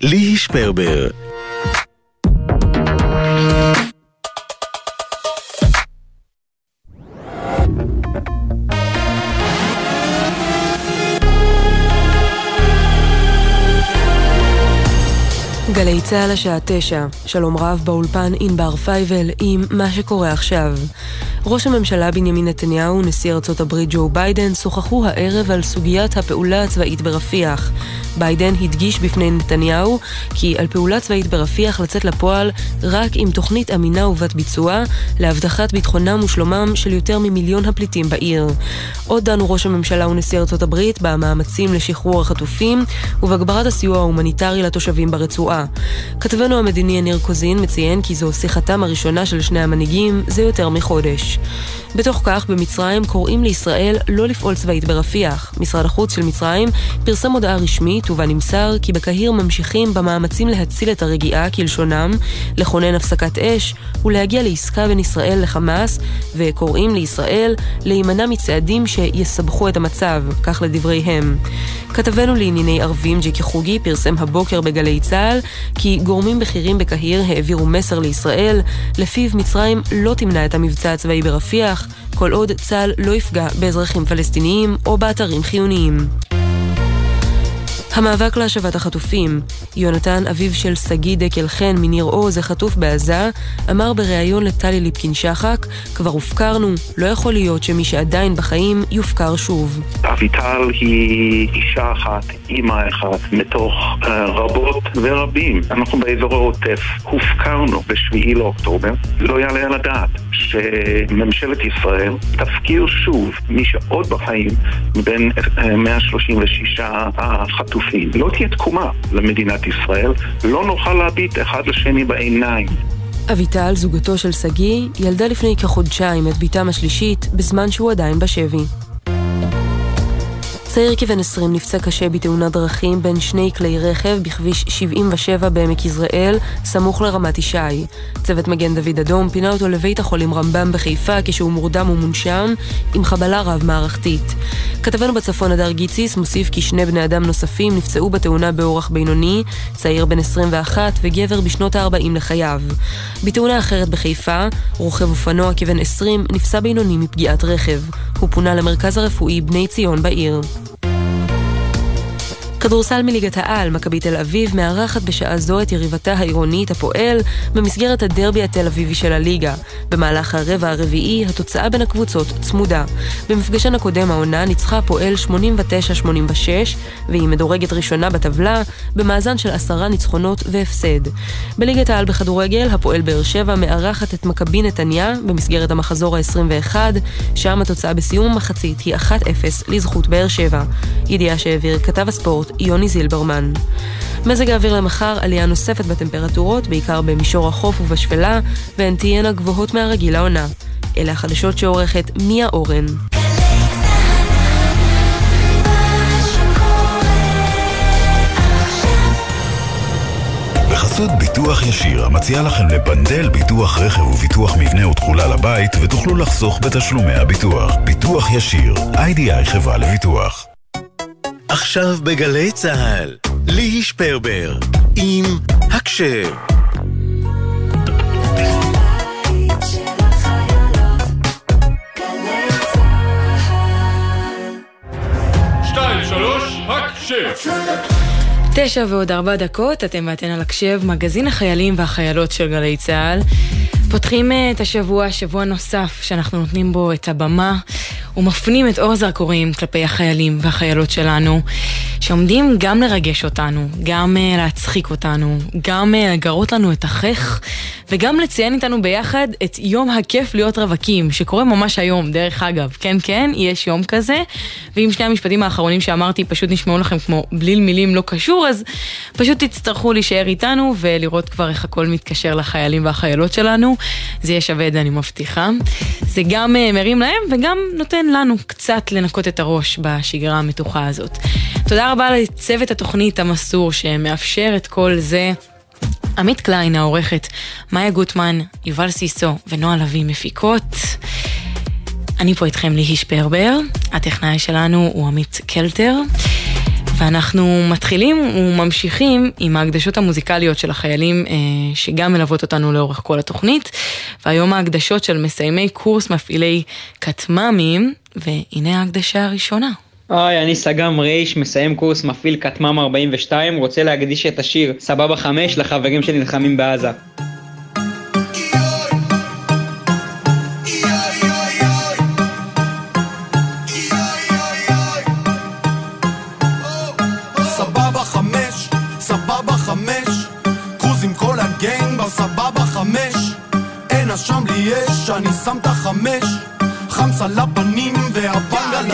ליהי שפרבר גלי צה"ל השעה תשע, שלום רב באולפן ענבר פייבל עם מה שקורה עכשיו. ראש הממשלה בנימין נתניהו ונשיא ארצות הברית ג'ו ביידן שוחחו הערב על סוגיית הפעולה הצבאית ברפיח. ביידן הדגיש בפני נתניהו כי על פעולה צבאית ברפיח לצאת לפועל רק עם תוכנית אמינה ובת ביצוע להבטחת ביטחונם ושלומם של יותר ממיליון הפליטים בעיר. עוד דנו ראש הממשלה ונשיא ארצות הברית במאמצים לשחרור החטופים ובהגברת הסיוע ההומניטרי לתושבים ברצועה. כתבנו המדיני יניר קוזין מציין כי זו שיחתם הראשונה של שני המנהיגים זה יותר מחודש. בתוך כך, במצרים קוראים לישראל לא לפעול צבאית ברפיח. משרד החוץ של מצרים פרסם הודעה רשמית ובה נמסר כי בקהיר ממשיכים במאמצים להציל את הרגיעה כלשונם, לכונן הפסקת אש ולהגיע לעסקה בין ישראל לחמאס, וקוראים לישראל להימנע מצעדים שיסבכו את המצב, כך לדבריהם. כתבנו לענייני ערבים ג'קי חוגי פרסם הבוקר בגלי צה"ל כי גורמים בכירים בקהיר העבירו מסר לישראל, לפיו מצרים לא תמנע את המבצע הצבאי ברפיח, כל עוד צה"ל לא יפגע באזרחים פלסטיניים או באתרים חיוניים. המאבק להשבת החטופים. יונתן, אביו של שגיא דקל חן מניר עוז, החטוף בעזה, אמר בריאיון לטלי ליפקין שחק, כבר הופקרנו, לא יכול להיות שמי שעדיין בחיים יופקר שוב. אביטל היא אישה אחת, אימא אחת, מתוך uh, רבות ורבים. אנחנו באזור העוטף הופקרנו ב-7 לאוקטובר. לא יעלה על הדעת שממשלת ישראל תפקיר שוב מי שעוד בחיים מבין uh, 136 החטופים. חטופים. לא תהיה תקומה למדינת ישראל, לא נוכל להביט אחד לשני בעיניים. אביטל, זוגתו של שגיא, ילדה לפני כחודשיים את בתם השלישית, בזמן שהוא עדיין בשבי. צעיר כבן 20 נפצע קשה בתאונת דרכים בין שני כלי רכב בכביש 77 בעמק יזרעאל, סמוך לרמת ישי. צוות מגן דוד אדום פינה אותו לבית החולים רמב"ם בחיפה כשהוא מורדם ומונשם, עם חבלה רב-מערכתית. כתבנו בצפון הדר גיציס מוסיף כי שני בני אדם נוספים נפצעו בתאונה באורח בינוני, צעיר בן 21 וגבר בשנות ה-40 לחייו. בתאונה אחרת בחיפה, רוכב אופנוע כבן 20 נפצע בינוני מפגיעת רכב. הוא פונה למרכז הרפואי בני ציון בעיר. you כדורסל מליגת העל, מכבי תל אביב, מארחת בשעה זו את יריבתה העירונית, הפועל, במסגרת הדרבי התל אביבי של הליגה. במהלך הרבע הרביעי, התוצאה בין הקבוצות צמודה. במפגשן הקודם העונה ניצחה הפועל 89-86, והיא מדורגת ראשונה בטבלה, במאזן של עשרה ניצחונות והפסד. בליגת העל בכדורגל, הפועל באר שבע מארחת את מכבי נתניה, במסגרת המחזור ה-21, שם התוצאה בסיום המחצית היא 1-0 לזכות באר שבע. ידיעה שהעביר כתב הספורט יוני זילברמן. מזג האוויר למחר, עלייה נוספת בטמפרטורות, בעיקר במישור החוף ובשפלה, והן תהיינה גבוהות מהרגיל לעונה. אלה החדשות שעורכת מיה אורן. בחסות ביטוח ישיר, המציע לכם לבנדל ביטוח רכב וביטוח מבנה ותכולה לבית, ותוכלו לחסוך בתשלומי הביטוח. ביטוח ישיר, איי-די-איי חברה לביטוח. עכשיו בגלי צה"ל, ליהי שפרבר, עם הקשב. תשע ועוד ארבע דקות, אתם ואתן על הקשב, מגזין החיילים והחיילות של גלי צה"ל. פותחים אה, את השבוע, שבוע נוסף, שאנחנו נותנים בו את הבמה ומפנים את אור הזרקורים כלפי החיילים והחיילות שלנו, שעומדים גם לרגש אותנו, גם uh, להצחיק אותנו, גם uh, לגרות לנו את החך, וגם לציין איתנו ביחד את יום הכיף להיות רווקים, שקורה ממש היום, דרך אגב. כן, כן, יש יום כזה, ואם שני המשפטים האחרונים שאמרתי פשוט נשמעו לכם כמו בליל מילים לא קשור, אז פשוט תצטרכו להישאר איתנו ולראות כבר איך הכל מתקשר לחיילים והחיילות שלנו. זה יהיה שווה את זה, אני מבטיחה. זה גם uh, מרים להם וגם נותן לנו קצת לנקות את הראש בשגרה המתוחה הזאת. תודה רבה לצוות התוכנית המסור שמאפשר את כל זה. עמית קליין העורכת, מאיה גוטמן, יובל סיסו ונועה לביא מפיקות. אני פה איתכם ליהי שפרבר, הטכנאי שלנו הוא עמית קלטר. ואנחנו מתחילים וממשיכים עם ההקדשות המוזיקליות של החיילים אה, שגם מלוות אותנו לאורך כל התוכנית. והיום ההקדשות של מסיימי קורס מפעילי כטמ"מים, והנה ההקדשה הראשונה. אוי, אני סג"ם רייש, מסיים קורס מפעיל כטמ"ם 42, רוצה להקדיש את השיר סבבה 5 לחברים שנלחמים בעזה. שם לי אש, אני שם את החמש. חמסה לפנים והבנג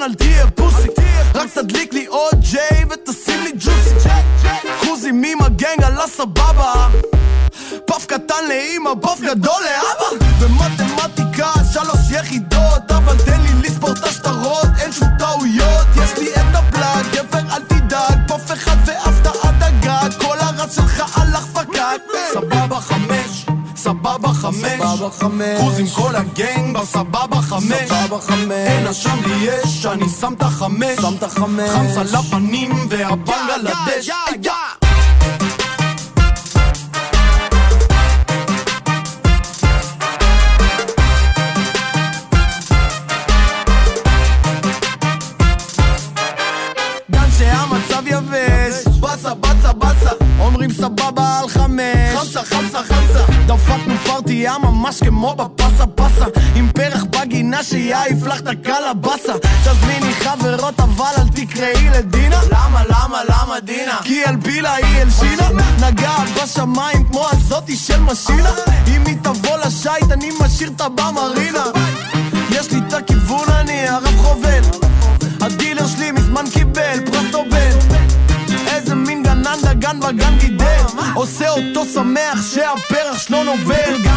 חלון אל תהיה פוסי. רק תדליק לי עוד ג'יי ותשים לי ג'וסי. קרוזים עם הגנג על הסבבה. פף קטן לאמא, פף גדול לאבא. במתמטיקה שלוש יחידות אבל תן לי חמש. קרוז עם כל הגנג בסבבה חמש. אין אשם לי אש אני שם את החמש. חמסה לפנים והבנג על הדש גם יא ממש כמו בפסה פסה. עם פרח בגינה שיעיף לך את הקלבסה תזמיני חברות אבל אל תקראי לדינה. למה למה למה דינה? כי אלבילה היא הלשינה נגעת בשמיים כמו הזאתי של משינה. אם היא תבוא לשייט אני משאיר אותה במרינה יש לי את הכיוון אני הרב חובל. הדילר שלי מזמן קיבל פרס נובל. איזה מין גנן דגן בגן גידל. עושה אותו שמח שהפרח שלו נובל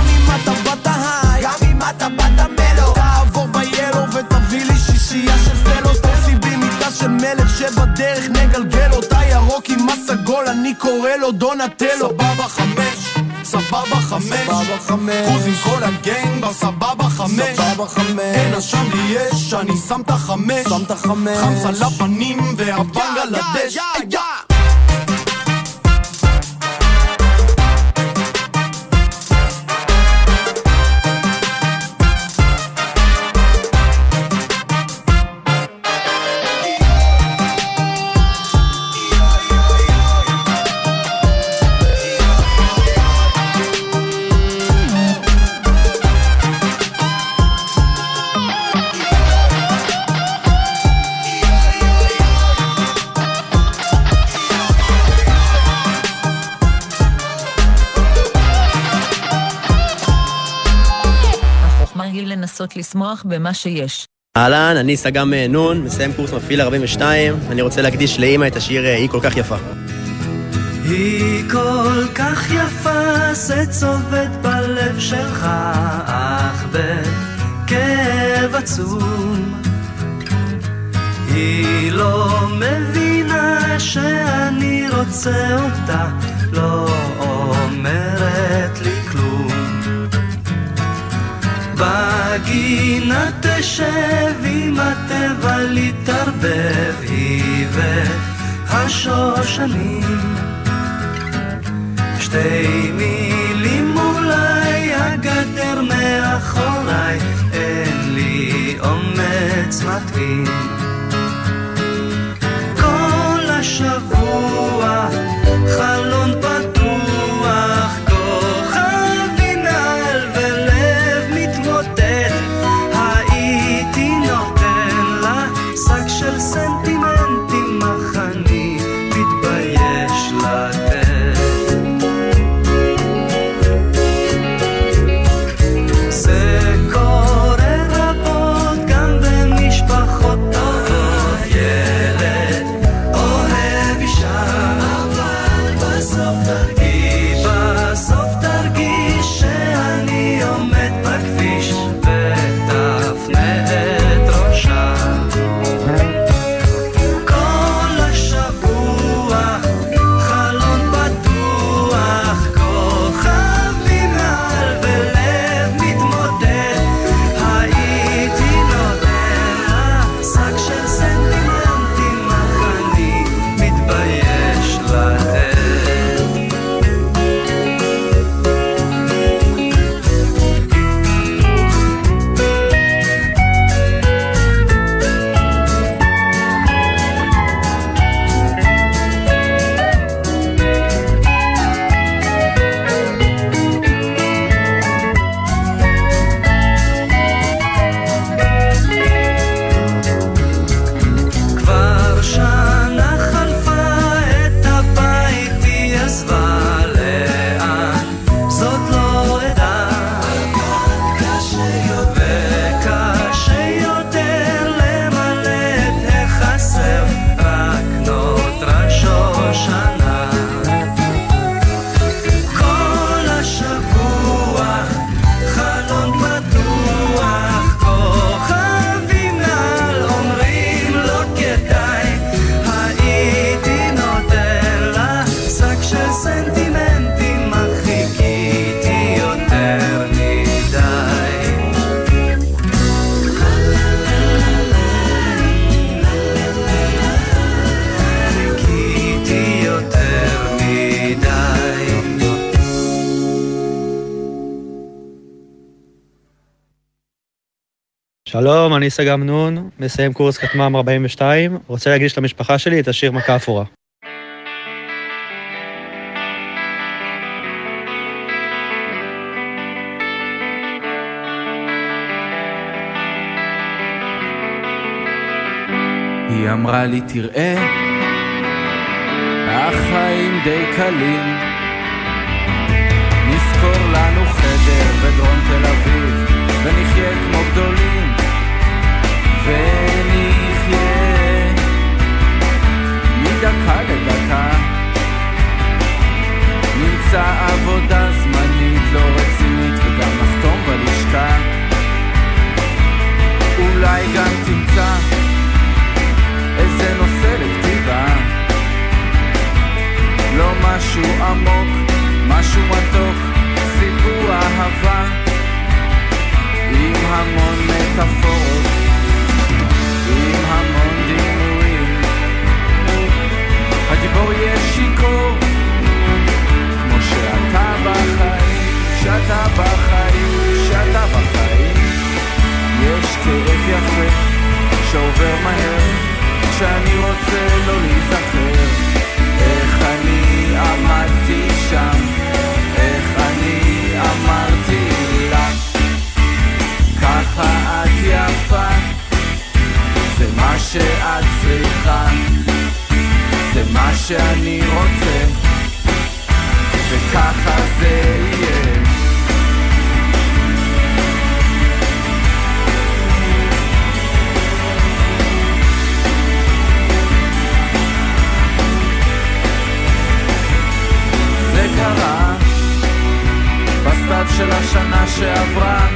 באת היי גם אם באת מלו תעבור ביאלו ותביא לי שישייה של סלו תעשי בי מיטה של מלך שבדרך נגלגל אותה ירוק עם הסגול אני קורא לו דונטלו. סבבה חמש סבבה חמש. קרוז עם כל הגנג בסבבה חמש. אין אשם לי אש אני שם את החמש. חמסה לפנים והבנג על הדש לנסות לשמוח במה שיש. אהלן, אני סג"ם נון, מסיים קורס מפעיל 42, אני רוצה להקדיש לאימא את השיר "היא כל כך יפה". היא כל כך יפה, זה צובט בלב שלך, אך בכאב עצום. היא לא מבינה שאני רוצה אותה, לא אומרת לי כלום. בגינה תשב עם הטבע להתערבב, היא והשושנים. שתי מילים אולי, הגדר מאחוריי, אין לי אומץ מתאים. אני סג"ם נון, מסיים קורס כטמ"ם 42, רוצה להגיש למשפחה שלי את השיר מכה אפורה. היא אמרה לי תראה, החיים די קלים, נשכור לנו חדר בדרום תל אביב, ונחיה כמו גדולים, ונחיה מדקה לדקה. נמצא עבודה זמנית לא רצינית וגם נחתום בלשכה. אולי גם תמצא איזה נושא לכתיבה לא משהו עמוק, משהו מתוק, סיפור אהבה עם המון מטאפורות, עם המון דימויים הגיבור יהיה שיכור כמו שאתה בחיים, שאתה בחיים, שאתה בחיים יש כאב יפה שעובר מהר כשאני רוצה לא להיזכר מה שאני רוצה, וככה זה יהיה. זה קרה בסתיו של השנה שעברה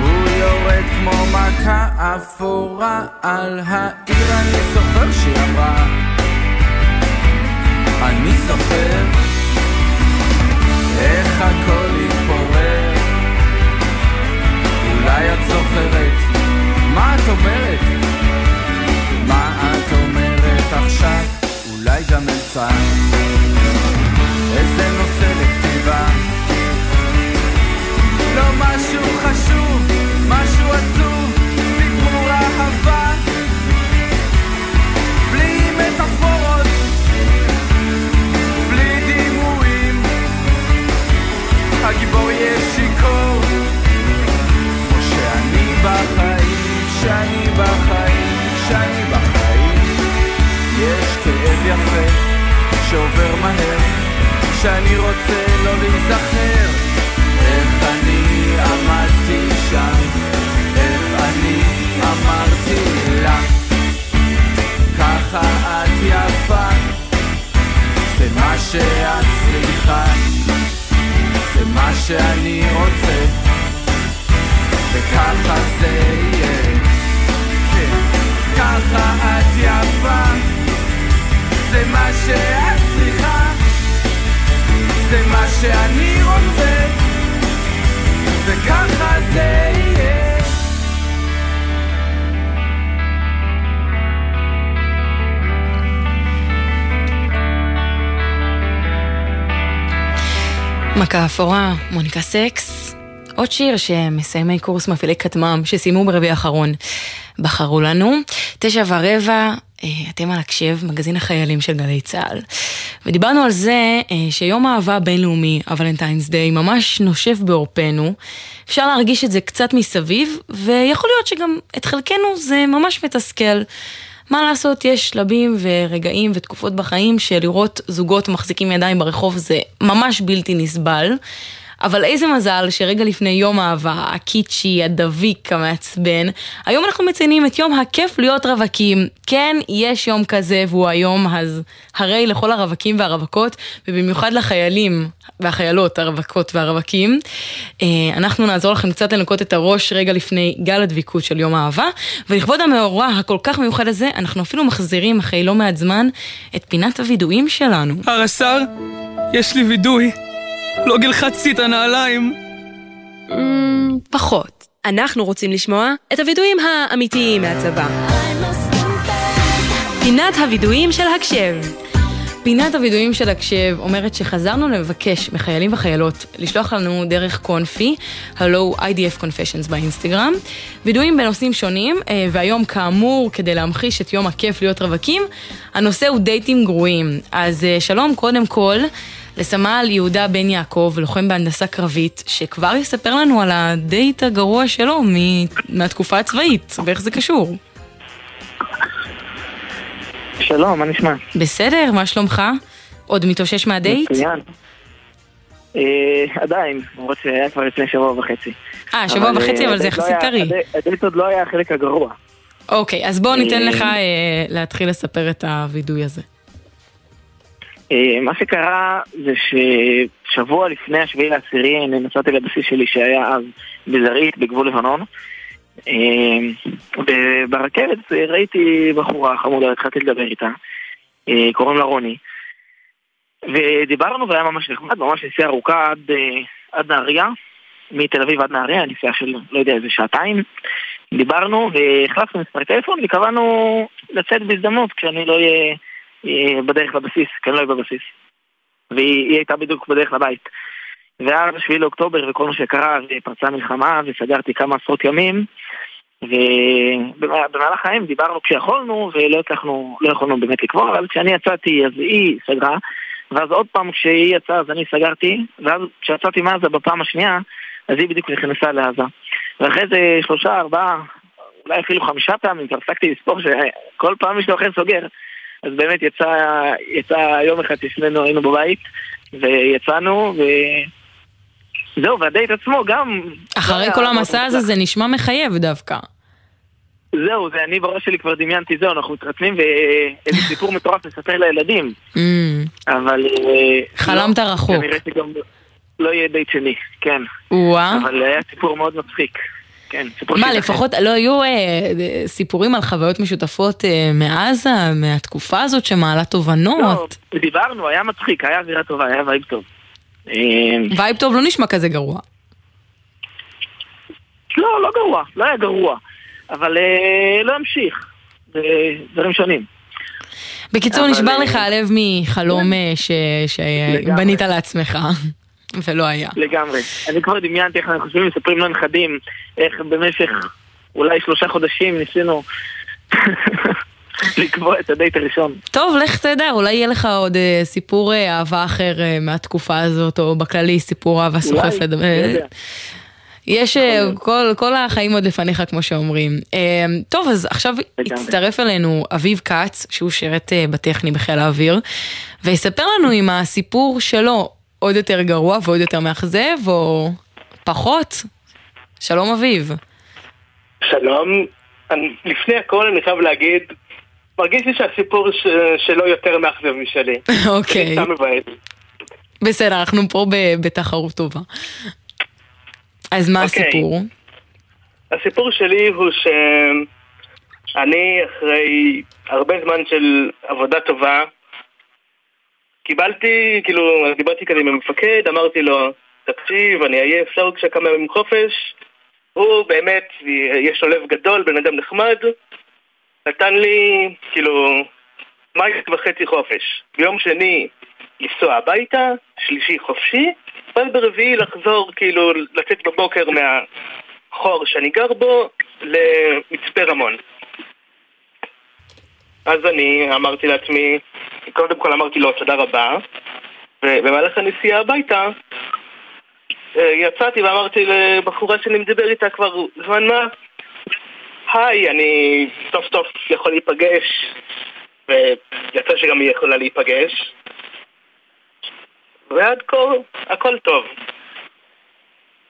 הוא יורד כמו מכה אפורה על העיר אני זוכר שהיא אמרה אני זוכר איך הכל התפורר אולי את זוכרת מה את אומרת? מה את אומרת עכשיו? אולי גם אמצע איזה נושא לכתיבה לא משהו חשוב, משהו עצוב, סיפור אהבה הגיבור יהיה שיכור. כמו שאני בחיים, שאני בחיים, שאני בחיים. יש כאב יפה שעובר מהר שאני רוצה לא להיזכר. איך אני עמדתי שם, איך אני אמרתי לה ככה את יפה, זה מה שאת צריכה, שאני רוצה, וככה זה יהיה. כן, ככה את יפה, זה מה שאת צריכה. זה מה שאני רוצה, וככה זה יהיה. מכה אפורה, מוניקה סקס. עוד שיר שמסיימי קורס מפעילי כטמ"ם שסיימו ברביעי האחרון בחרו לנו. תשע ורבע, אה, אתם על הקשב, מגזין החיילים של גלי צה"ל. ודיברנו על זה אה, שיום האהבה הבינלאומי, הוולנטיינס דיי, ממש נושף בעורפנו. אפשר להרגיש את זה קצת מסביב, ויכול להיות שגם את חלקנו זה ממש מתסכל. מה לעשות, יש שלבים ורגעים ותקופות בחיים שלראות זוגות מחזיקים ידיים ברחוב זה ממש בלתי נסבל. אבל איזה מזל שרגע לפני יום האהבה, הקיצ'י, הדביק, המעצבן, היום אנחנו מציינים את יום הכיף להיות רווקים. כן, יש יום כזה והוא היום אז הרי לכל הרווקים והרווקות, ובמיוחד לחיילים והחיילות, הרווקות והרווקים. אה, אנחנו נעזור לכם קצת לנקות את הראש רגע לפני גל הדביקות של יום האהבה, ולכבוד המאורע הכל כך מיוחד הזה, אנחנו אפילו מחזירים אחרי לא מעט זמן את פינת הווידואים שלנו. הרס"ר, יש לי וידוי. לא גלחצתי את הנעליים. פחות. אנחנו רוצים לשמוע את הווידואים האמיתיים מהצבא. פינת הווידואים של הקשב. פינת הווידויים של הקשב אומרת שחזרנו לבקש מחיילים וחיילות לשלוח לנו דרך קונפי, הלו IDF Confessions באינסטגרם, וידויים בנושאים שונים, אה, והיום כאמור, כדי להמחיש את יום הכיף להיות רווקים, הנושא הוא דייטים גרועים. אז אה, שלום קודם כל. לסמל יהודה בן יעקב, לוחם בהנדסה קרבית, שכבר יספר לנו על הדייט הגרוע שלו מהתקופה הצבאית, ואיך זה קשור. שלום, מה נשמע? בסדר, מה שלומך? עוד מתאושש מהדייט? מצוין. אה, עדיין, למרות שהיה כבר לפני שבוע וחצי. אה, שבוע וחצי, אבל זה לא יחסית טרי. הדי- הדייט עוד לא היה החלק הגרוע. אוקיי, אז בוא ניתן אה, לך אה, להתחיל לספר את הווידוי הזה. אה, מה שקרה זה ששבוע לפני השביעי לעשירי נסעתי לבסיס שלי שהיה אז בזרעית בגבול לבנון. אה, וברכבת ראיתי בחורה חמודה, התחלתי לדבר איתה, אה, קוראים לה רוני. ודיברנו והיה ממש נחמד, ממש נסיעה ארוכה עד, עד נהריה, מתל אביב עד נהריה, נסיעה של לא יודע איזה שעתיים. דיברנו והחלפנו מספר טלפון וקבענו לצאת בהזדמנות כשאני לא אהיה אה, בדרך לבסיס, כי אני לא אהיה בבסיס. והיא היא הייתה בדיוק בדרך לבית. ואז 7 לאוקטובר וכל מה שקרה, ופרצה המלחמה, וסגרתי כמה עשרות ימים, ובמהלך היום דיברנו כשיכולנו, ולא הצלחנו, לא יכולנו באמת לקבוע, אבל כשאני יצאתי אז היא סגרה, ואז עוד פעם כשהיא יצאה אז אני סגרתי, ואז כשיצאתי מעזה בפעם השנייה, אז היא בדיוק נכנסה לעזה. ואחרי זה שלושה, ארבעה, אולי אפילו חמישה פעמים, כבר הפסקתי לספור שכל פעם מישהו אחר סוגר. אז באמת יצא, יצא יום אחד ששנינו היינו בבית, ויצאנו, וזהו, והדייט עצמו גם... אחרי לא כל המסע הזה זה נשמע מחייב דווקא. זהו, זה אני בראש שלי כבר דמיינתי, זהו, אנחנו מתחתנים ואיזה סיפור מטורף לספר לילדים. Mm, אבל... אה, חלמת לא, רחוק. כנראה שגם לא יהיה דייט שני, כן. אבל היה סיפור מאוד מצחיק. כן, סיפור מה, של- לפחות לא היו אה, אה, סיפורים על חוויות משותפות אה, מעזה, מהתקופה הזאת שמעלה תובנות? לא, דיברנו, היה מצחיק, היה אווירה טובה, היה vibe טוב. אה, vibe טוב לא נשמע כזה גרוע. לא, לא גרוע, לא היה גרוע. אבל אה, לא המשיך. זה דברים שונים. בקיצור, נשבר אה, לך הלב מחלום אה, ש- שבנית לעצמך, ולא היה. לגמרי. אני כבר דמיינתי איך אנחנו חושבים, מספרים לנכדים, איך במשך אולי שלושה חודשים ניסינו לקבוע את הדייט הראשון. טוב, לך תדע, אולי יהיה לך עוד אה, סיפור אה, אהבה אחר אה, מהתקופה הזאת, או בכללי סיפור אהבה סוחף לדבר. מי יודע. יש, אה, כל, כל החיים עוד לפניך, כמו שאומרים. אה, טוב, אז עכשיו הצטרף אלינו אביב כץ, שהוא שירת אה, בטכני בחיל האוויר, ויספר לנו אם הסיפור שלו עוד יותר גרוע ועוד יותר מאכזב, או פחות. שלום אביב. שלום, אני, לפני הכל אני חייב להגיד, מרגיש לי שהסיפור ש, שלו יותר מאכזב משלי. אוקיי. בסדר, אנחנו פה ב- בתחרות טובה. אז מה אוקיי. הסיפור? הסיפור שלי הוא שאני אחרי הרבה זמן של עבודה טובה, קיבלתי, כאילו, דיברתי כזה עם המפקד, אמרתי לו, תקשיב, אני עייף, אפשר כשכמה ימים חופש. הוא באמת, יש לו לב גדול, בן אדם נחמד, נתן לי, כאילו, מייק וחצי חופש. ביום שני לנסוע הביתה, שלישי חופשי, ואז ברביעי לחזור, כאילו, לצאת בבוקר מהחור שאני גר בו למצפה רמון. אז אני אמרתי לעצמי, קודם כל אמרתי לו תודה רבה, ובמהלך הנסיעה הביתה אה, יצאתי ואמרתי לבחורה שאני מדבר איתה כבר זמן מה היי, אני סוף סוף יכול להיפגש. ויצא שגם היא יכולה להיפגש. ועד כה הכל טוב.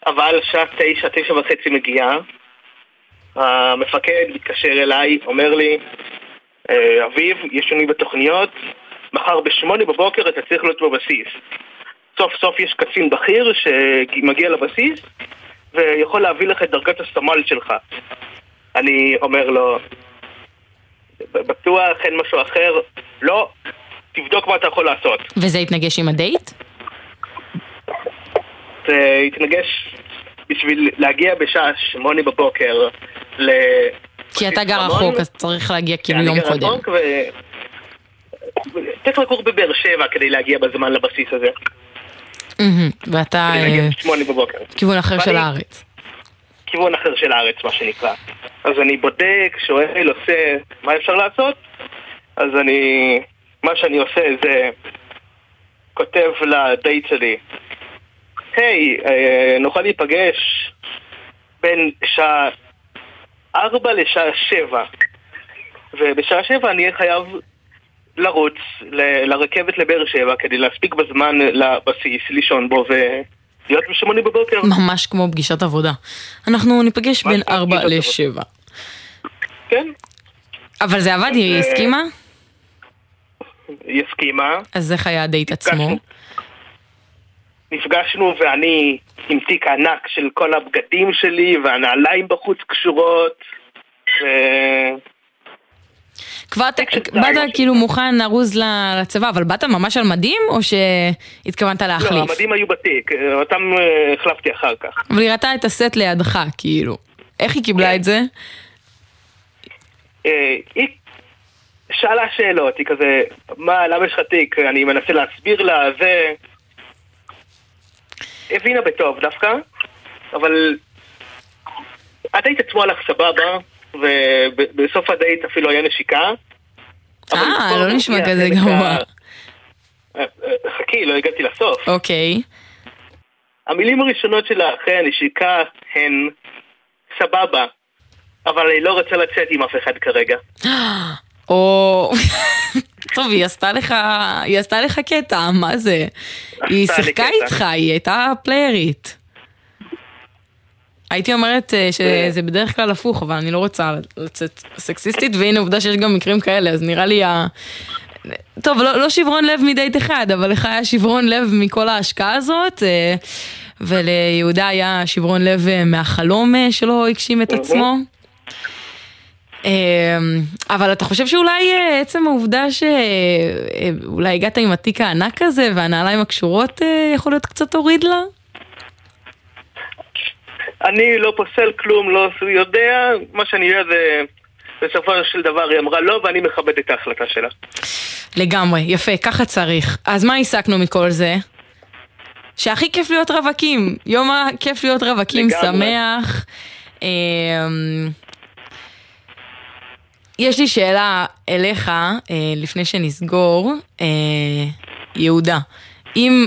אבל שעה תשע, תשע וחצי מגיעה. המפקד מתקשר אליי, אומר לי "אה, אביב, יש שינוי בתוכניות מחר בשמונה בבוקר אתה צריך להיות בבסיס סוף סוף יש קצין בכיר שמגיע לבסיס ויכול להביא לך את דרגת הסמל שלך. אני אומר לו, בטוח אין משהו אחר, לא, תבדוק מה אתה יכול לעשות. וזה התנגש עם הדייט? זה התנגש בשביל להגיע בשעה שמונה בבוקר ל... כי אתה גר. רחוק, אז צריך להגיע כאילו יום קודם. ו... צריך לגור בבאר שבע כדי להגיע בזמן לבסיס הזה. ואתה כדי להגיע אה, בשמונה בבוקר. כיוון אחר של הארץ. כיוון אחר של הארץ, מה שנקרא. אז אני בודק, שואל, עושה מה אפשר לעשות, אז אני... מה שאני עושה זה כותב לדייט שלי, היי, אה, נוכל להיפגש בין שעה ארבע לשעה שבע. ובשעה שבע אני אהיה חייב לרוץ ל- לרכבת לבאר שבע כדי להספיק בזמן לבסיס, לישון בו ולהיות בשמונה בבוקר. ממש כמו פגישת עבודה. אנחנו ניפגש בין כמו 4 פגישת ל-7. כן. אבל זה עבד, היא אה, הסכימה? היא הסכימה. אז איך היה הדייט עצמו? נפגשנו ואני עם תיק ענק של כל הבגדים שלי והנעליים בחוץ קשורות ו... כבר אתה באת כאילו מוכן ארוז ל- לצבא, אבל באת ממש על מדים או שהתכוונת לא, להחליף? המדים היו בתיק, אותם אה, החלפתי אחר כך. אבל היא ראתה את הסט לידך, כאילו. איך היא כן. קיבלה את זה? אה, היא שאלה שאלות, היא כזה, מה, למה יש לך תיק? אני מנסה להסביר לה, זה... הבינה בטוב דווקא, אבל הדייט עצמו הלך סבבה, ובסוף הדייט אפילו היה נשיקה. אה, לא נשמע כזה גרוע. אה, חכי, לא הגעתי לסוף. אוקיי. המילים הראשונות שלה אחרי הנשיקה הן סבבה, אבל אני לא רוצה לצאת עם אף אחד כרגע. או... טוב, היא עשתה לך, היא עשתה לך קטע, מה זה? היא שיחקה. איתך, היא הייתה פליירית. הייתי אומרת אה, שזה בדרך כלל הפוך, אבל אני לא רוצה לצאת סקסיסטית, והנה עובדה שיש גם מקרים כאלה, אז נראה לי ה... טוב, לא, לא שברון לב מדייט אחד, אבל לך היה שברון לב מכל ההשקעה הזאת, אה, וליהודה היה שברון לב אה, מהחלום שלא הגשים את עצמו. אה, אבל אתה חושב שאולי עצם העובדה שאולי הגעת עם התיק הענק הזה והנעליים הקשורות יכול להיות קצת הוריד לה? אני לא פוסל כלום, לא יודע, מה שאני יודע זה... בסופו של דבר היא אמרה לא, ואני מכבד את ההחלטה שלה. לגמרי, יפה, ככה צריך. אז מה הסקנו מכל זה? שהכי כיף להיות רווקים. יום הכיף להיות רווקים לגמרי. שמח. אמ, יש לי שאלה אליך, אה, לפני שנסגור. אה, יהודה, אם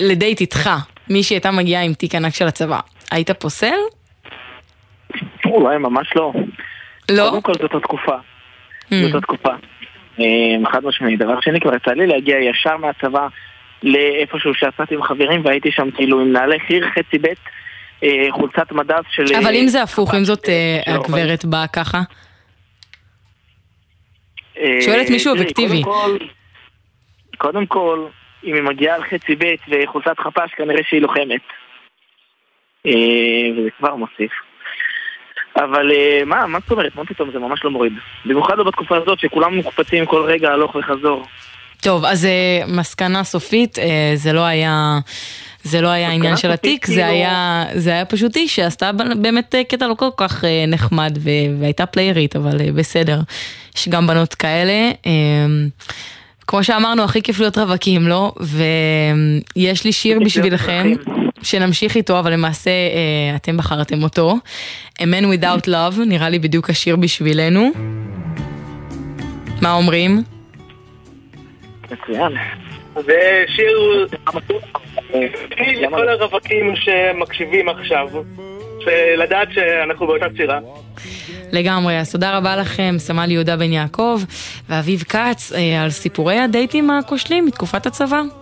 לדייט איתך מישהי הייתה מגיעה עם תיק ענק של הצבא, היית פוסל? אולי ממש לא. לא? קודם כל זאת התקופה. Hmm. זאת התקופה. אה, חד משמעי. דבר שני, כבר יצא לי להגיע ישר מהצבא לאיפשהו שיצאתי עם חברים והייתי שם כאילו עם נעלי חי"ר חצי ב', אה, חולצת מדף של... אבל אה, אם זה הפוך, אם זאת אה, הגברת באה ככה? שואלת מישהו אובייקטיבי. קודם כל, קודם כל, אם היא מגיעה על חצי ב' וחולצת חפ"ש, כנראה שהיא לוחמת. אה, וזה כבר מוסיף. אבל אה, מה, מה זאת אומרת? מה פתאום? זה ממש לא מוריד. במיוחד לא בתקופה הזאת שכולם מוקפצים כל רגע הלוך וחזור. טוב, אז אה, מסקנה סופית, זה לא היה... זה לא היה העניין של התיק, זה כאילו- היה, זה היה פשוט איש שעשתה באמת קטע לא כל כך נחמד והייתה פליירית, אבל בסדר. יש גם בנות כאלה. כמו שאמרנו, הכי כיף להיות רווקים, לא? ויש לי שיר בשבילכם, שנמשיך איתו, אבל למעשה אה, אתם בחרתם אותו. A Man Without Love, נראה לי בדיוק השיר בשבילנו. מה אומרים? מצוין. זה שיר לכל הרווקים שמקשיבים עכשיו, ולדעת שאנחנו באותה צירה. לגמרי, אז תודה רבה לכם, סמל יהודה בן יעקב ואביב כץ, אה, על סיפורי הדייטים הכושלים מתקופת הצבא.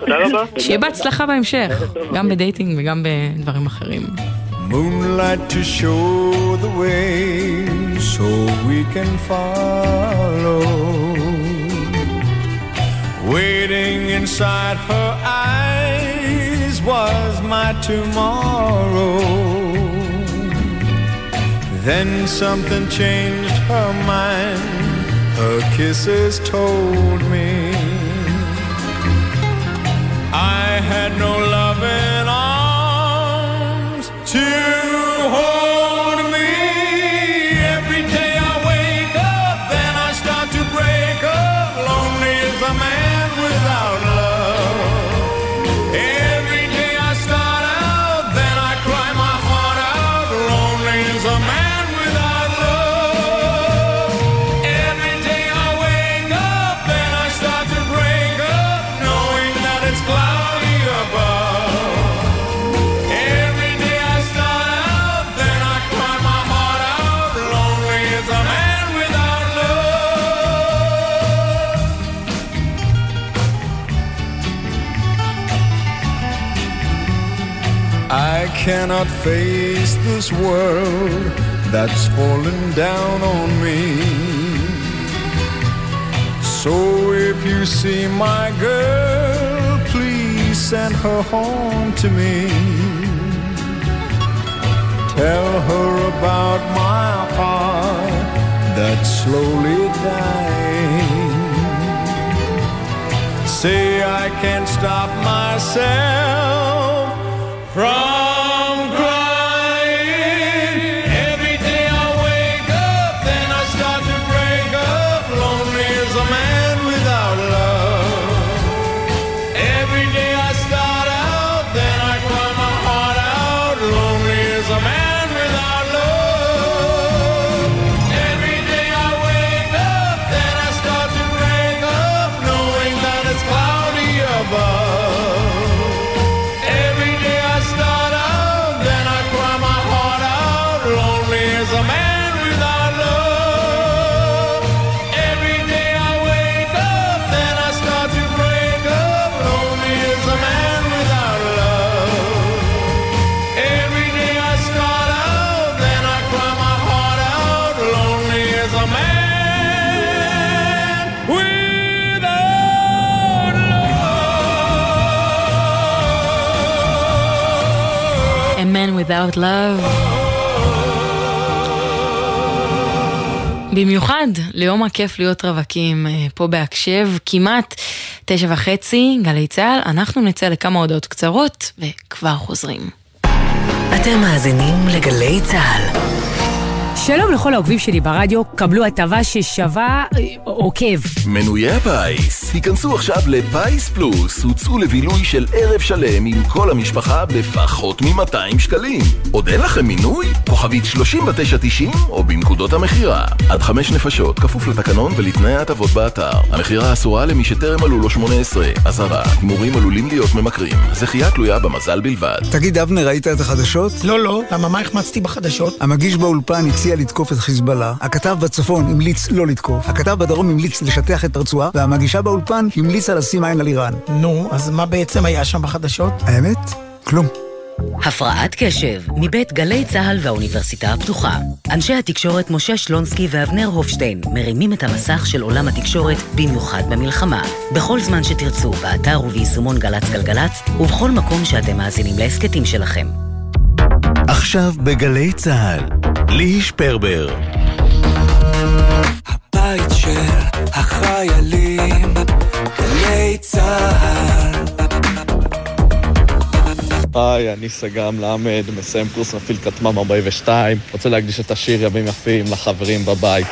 תודה רבה. שיהיה בהצלחה בהמשך, גם בדייטינג וגם בדברים אחרים. Moonlight to show the way so we can follow. Waiting inside her eyes was my tomorrow. Then something changed her mind. Her kisses told me had no cannot face this world that's fallen down on me. So if you see my girl, please send her home to me. Tell her about my heart that's slowly dying. Say I can't stop myself from Without Love. במיוחד ליום הכיף להיות רווקים אה, פה בהקשב, כמעט תשע וחצי, גלי צה"ל, אנחנו נצא לכמה הודעות קצרות וכבר חוזרים. אתם מאזינים לגלי צה"ל. שלום לכל העוקבים שלי ברדיו, קבלו הטבה ששווה אה, עוקב. מנויי הפיס, היכנסו עכשיו לפיס פלוס, הוצאו לבילוי של ערב שלם עם כל המשפחה בפחות מ-200 שקלים. עוד אין לכם מינוי? כוכבית 3990 או בנקודות המכירה. עד חמש נפשות, כפוף לתקנון ולתנאי ההטבות באתר. המכירה אסורה למי שטרם מלאו לו 18. אזהרה, הימורים עלולים להיות ממכרים. זכייה תלויה במזל בלבד. תגיד, אבנר, ראית את החדשות? לא, לא, למה מה החמצתי בחדשות? המגיש באולפן הציע לתקוף את חיזבאללה, הכתב בצפון המליץ לא לתקוף, הכתב בדרום המליץ לשטח את הרצועה, והמגישה באולפן המליצה לשים עין על איראן. נו, אז מה בעצם היה שם בחדשות? האמת? כלום. הפרעת קשב, מבית גלי צה"ל והאוניברסיטה הפתוחה. אנשי התקשורת משה שלונסקי ואבנר הופשטיין מרימים את המסך של עולם התקשורת, במיוחד במלחמה. בכל זמן שתרצו, באתר וביישומון גל"צ גלגלצ, ובכל מקום שאתם מאזינים להסכתים שלכם. עכשיו בגלי צה"ל, ליהי שפרבר. הבית של החיילים, גלי צה"ל. היי, אני סג"ם למד, מסיים קורס מפעיל כטמ"ם 42, רוצה להקדיש את השיר ימים יפים לחברים בבית.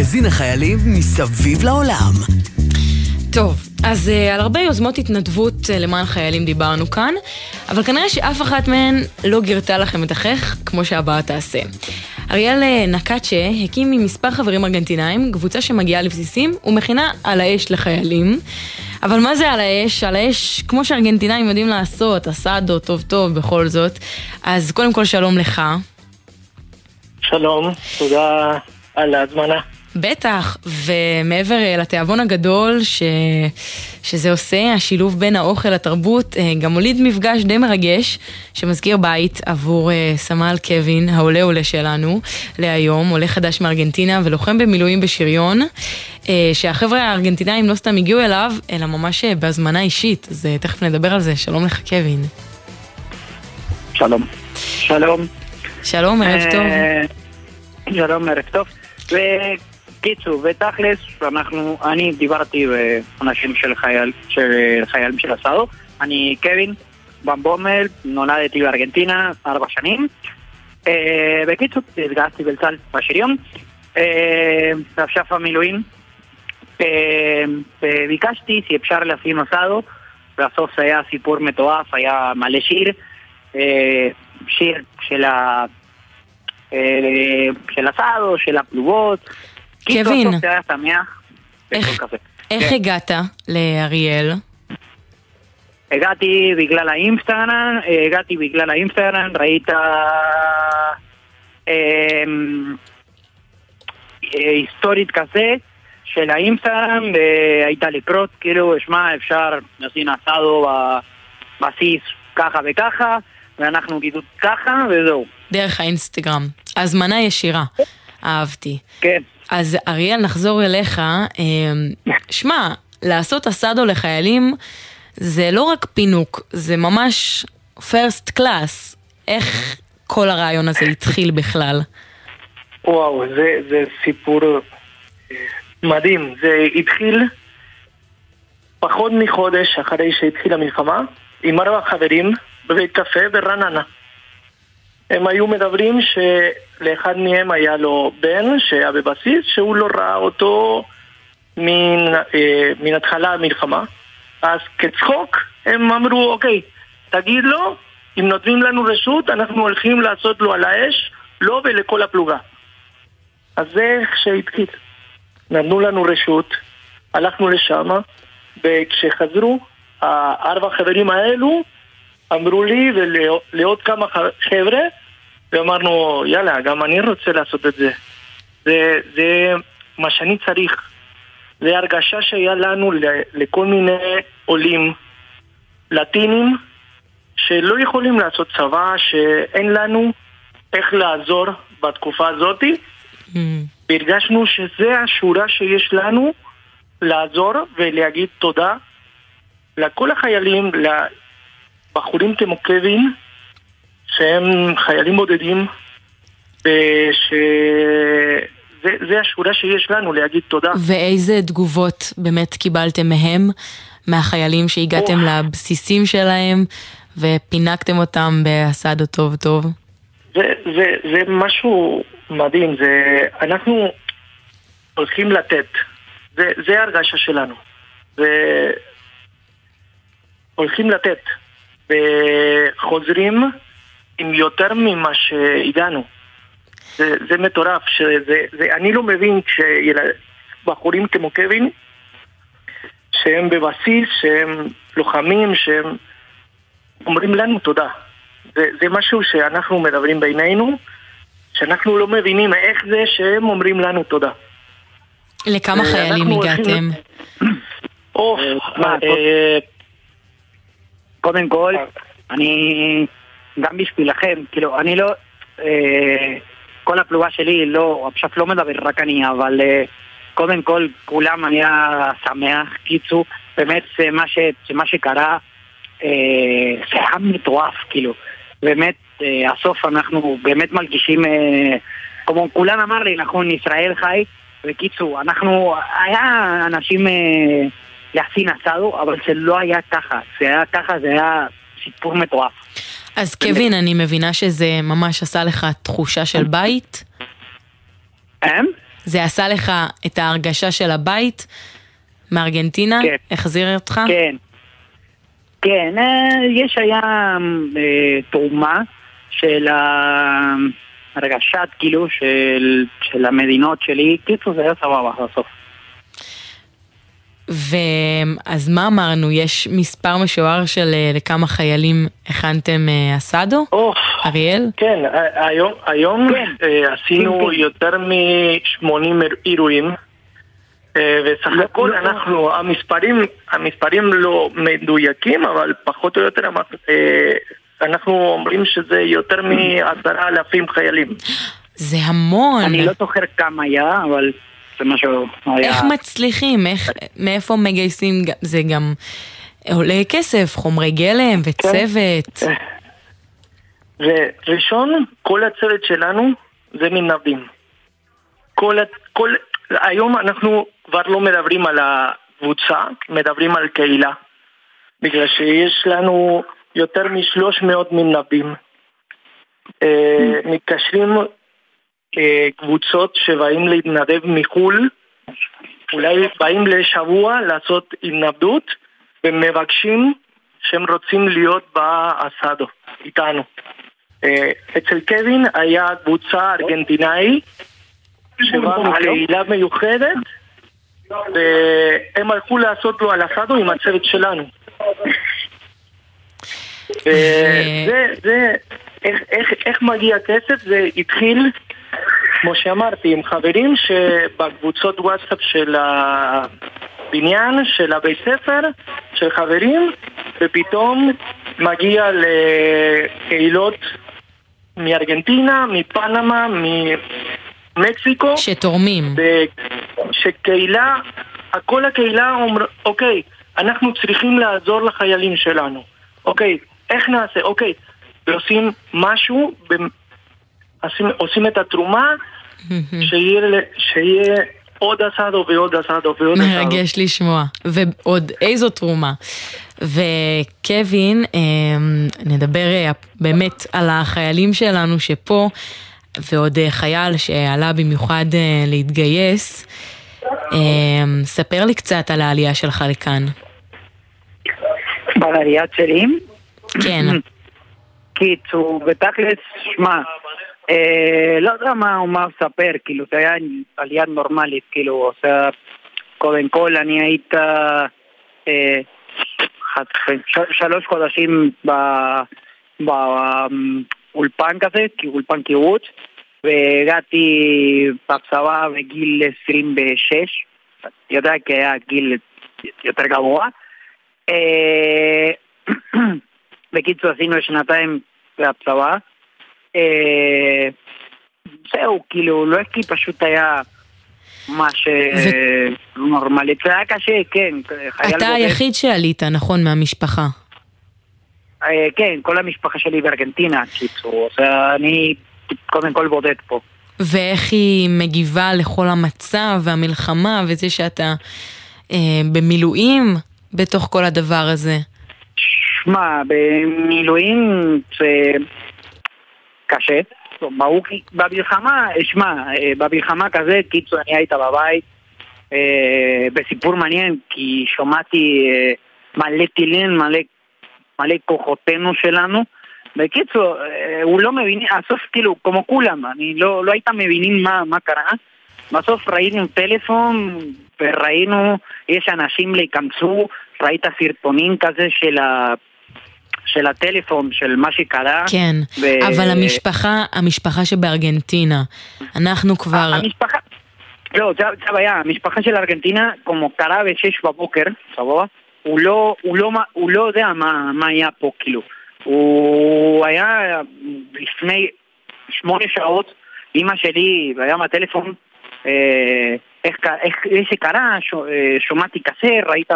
מגזין החיילים מסביב לעולם. טוב, אז uh, על הרבה יוזמות התנדבות uh, למען חיילים דיברנו כאן, אבל כנראה שאף אחת מהן לא גירתה לכם את החך כמו שהבאה תעשה. אריאל אה, נקאצ'ה הקים עם מספר חברים ארגנטינאים קבוצה שמגיעה לבסיסים ומכינה על האש לחיילים. אבל מה זה על האש? על האש, כמו שארגנטינאים יודעים לעשות, אסאדו, טוב טוב, בכל זאת. אז קודם כל שלום לך. שלום, תודה על ההזמנה. בטח, ומעבר אה, לתיאבון הגדול ש... שזה עושה, השילוב בין האוכל לתרבות, אה, גם הוליד מפגש די מרגש, שמזכיר בית עבור אה, סמל קווין, העולה עולה שלנו, להיום, עולה חדש מארגנטינה ולוחם במילואים בשריון, שהחבר'ה הארגנטינאים לא סתם הגיעו אליו, אלא ממש בהזמנה אישית, אז תכף נדבר על זה. שלום לך, קווין. שלום. שלום. שלום, ערב טוב. שלום, ערב טוב. קיצור, ותכלס, אנחנו, אני דיברתי באנשים של חייל, של חיילים של הסארו, אני קווין במבומל, נולדתי בארגנטינה ארבע שנים. אה, בקיצור, התגייסתי בצה"ל בשריון, אה, עכשיו המילואים. אה, ביקשתי שאפשר אסדו, בסוף זה היה סיפור מטורף, היה מלא שיר, שיר של ה... של הסאדו, של הפלוגות, קווין, איך, כן. הגעת לאריאל? הגעתי בגלל האינסטגרם, הגעתי בגלל האינסטגרם, ראית אמ, היסטורית כזה של האינסטגרם, והייתה לקרות, כאילו, שמע, אפשר לשים אסדו בבסיס ככה וככה, ואנחנו גידול ככה, וזהו. דרך האינסטגרם. הזמנה ישירה. אהבתי. כן. אז אריאל, נחזור אליך. אמ, שמע, לעשות אסדו לחיילים זה לא רק פינוק, זה ממש פרסט קלאס. איך כל הרעיון הזה התחיל בכלל? וואו, זה, זה סיפור אה, מדהים. זה התחיל פחות מחודש אחרי שהתחילה המלחמה, עם ארבע חברים בבית קפה ברעננה. הם היו מדברים שלאחד מהם היה לו בן שהיה בבסיס, שהוא לא ראה אותו מן, אה, מן התחלה המלחמה. אז כצחוק הם אמרו, אוקיי, תגיד לו, אם נותנים לנו רשות, אנחנו הולכים לעשות לו על האש, לו ולכל הפלוגה. אז זה איך שהתחיל. נתנו לנו רשות, הלכנו לשם, וכשחזרו, הארבע חברים האלו אמרו לי ולעוד כמה חבר'ה, ואמרנו, יאללה, גם אני רוצה לעשות את זה. זה, זה מה שאני צריך. זה הרגשה שהיה לנו לכל מיני עולים לטינים שלא יכולים לעשות צבא, שאין לנו איך לעזור בתקופה הזאת. Mm. והרגשנו שזה השורה שיש לנו לעזור ולהגיד תודה לכל החיילים, לבחורים כמו קווין, שהם חיילים בודדים, ושזה השורה שיש לנו להגיד תודה. ואיזה תגובות באמת קיבלתם מהם, מהחיילים שהגעתם או. לבסיסים שלהם ופינקתם אותם באסדו טוב טוב? זה, זה, זה משהו מדהים, זה, אנחנו הולכים לתת, זה, זה ההרגשה שלנו. זה, הולכים לתת, וחוזרים עם יותר ממה שהגענו. זה, זה מטורף, שזה, זה, אני לא מבין כשבחורים כמו קווין, שהם בבסיס, שהם לוחמים, שהם אומרים לנו תודה. זה, זה משהו שאנחנו מדברים בינינו, שאנחנו לא מבינים איך זה שהם אומרים לנו תודה. לכמה חיילים הגעתם? אה, קודם כל, אני גם בשבילכם, כאילו, אני לא... אה, כל הפלוגה שלי לא, עכשיו לא מדבר רק אני, אבל אה, קודם כל כולם היה שמח, קיצור, באמת מה, ש, מה שקרה, אה, זה היה מטורף, כאילו, באמת, אה, הסוף אנחנו באמת מרגישים, אה, כמו כולם אמר לי, נכון, ישראל חי, בקיצור, אנחנו, היה אנשים אה, להכין אסדו, אבל זה לא היה ככה, זה היה ככה, זה היה סיפור מטורף. אז קווין, אני מבינה שזה ממש עשה לך תחושה של בית? הם? זה עשה לך את ההרגשה של הבית מארגנטינה? כן. החזיר אותך? כן. כן, אה, יש היה אה, תרומה של הרגשת כאילו של, של המדינות שלי, קיצור זה היה סבבה בסוף. ואז מה אמרנו? יש מספר משוער של אה, לכמה חיילים הכנתם אה, אסדו? אריאל? כן, היום, היום אה, עשינו כן, כן. יותר מ-80 אירועים, וסך לא, הכל אנחנו, המספרים, המספרים לא מדויקים, אבל פחות או יותר אנחנו אומרים שזה יותר מעשרה אלפים חיילים. זה המון. אני לא זוכר כמה היה, אבל זה משהו היה... איך מצליחים? איך, מאיפה מגייסים? זה גם עולה כסף, חומרי גלם וצוות. וראשון, כל הצוות שלנו זה מתנדבים. כל, כל, היום אנחנו כבר לא מדברים על הקבוצה, מדברים על קהילה. בגלל שיש לנו יותר משלוש מאות מתנדבים. אה, מתקשרים אה, קבוצות שבאים להתנדב מחו"ל, אולי באים לשבוע לעשות התנדבות, ומבקשים שהם רוצים להיות באסדו איתנו. אה, אצל קווין היה קבוצה ארגנטינאי שבאה מקהילה מיוחדת והם הלכו לעשות לו על אסדו עם הצוות שלנו. וזה, זה, איך, איך, איך מגיע כסף? זה התחיל, כמו שאמרתי, עם חברים שבקבוצות וואטסאפ של הבניין, של הבית ספר, של חברים, ופתאום מגיע לקהילות מארגנטינה, מפנמה, ממקסיקו. שתורמים. שקהילה, כל הקהילה אומר, אוקיי, אנחנו צריכים לעזור לחיילים שלנו. אוקיי, איך נעשה? אוקיי, ועושים משהו, עושים, עושים את התרומה, שיהיה, שיהיה עוד אסדו ועוד אסדו ועוד אסדו. מרגש לשמוע. ועוד איזו תרומה. וקווין, אמ, נדבר אה, באמת על החיילים שלנו שפה, ועוד אה, חייל שעלה במיוחד אה, להתגייס. ספר לי קצת על העלייה שלך לכאן. בעלייה שלי? כן. קיצור, בתכלס, שמע, אה, לא יודע מה מה לספר, כאילו, זה היה עלייה נורמלית, כאילו, עושה, קודם כל אני היית אה, חצי- ש- שלוש חודשים באולפן כזה, אולפן קיבוץ, והגעתי בצבא בגיל 26, יודע כי היה גיל יותר גבוה. בקיצור, עשינו שנתיים בצבא. אה, זהו, כאילו, לא כי פשוט היה מה שנורמלי. זה היה קשה, כן. אתה. היחיד שעלית, נכון, מהמשפחה. אה, כן, כל המשפחה שלי בארגנטינה, קיצור. אז אני קודם כל בודד פה. ואיך היא מגיבה לכל המצב והמלחמה וזה שאתה אה, במילואים בתוך כל הדבר הזה. שמע, במילואים זה קשה. טוב, ברור כי במלחמה, שמע, אה, במלחמה כזה, קיצור, אני היית בבית. אה, בסיפור מעניין, כי שמעתי אה, מלא טילים, מלא, מלא כוחותינו שלנו. בקיצור, אה, הוא לא מבין, הסוף כאילו, כמו כולם, אני לא, לא היית מבינים מה, מה קרה. בסוף ראינו טלפון וראינו, יש אנשים להיכנסו, ראית סרטונים כזה של, ה, של הטלפון, של מה שקרה. כן, ו- אבל המשפחה, המשפחה שבארגנטינה, אנחנו כבר... המשפחה, לא, זה זה הבעיה, המשפחה של ארגנטינה, כמו קרה בשש בבוקר, סבבה? הוא לא, הוא לא, הוא לא יודע מה, מה היה פה, כאילו. הוא היה לפני שמונה שעות, אימא שלי, היה מהטלפון, אה, איך, איך, איך שקרה, ש, אה, שמעתי כזה, ראית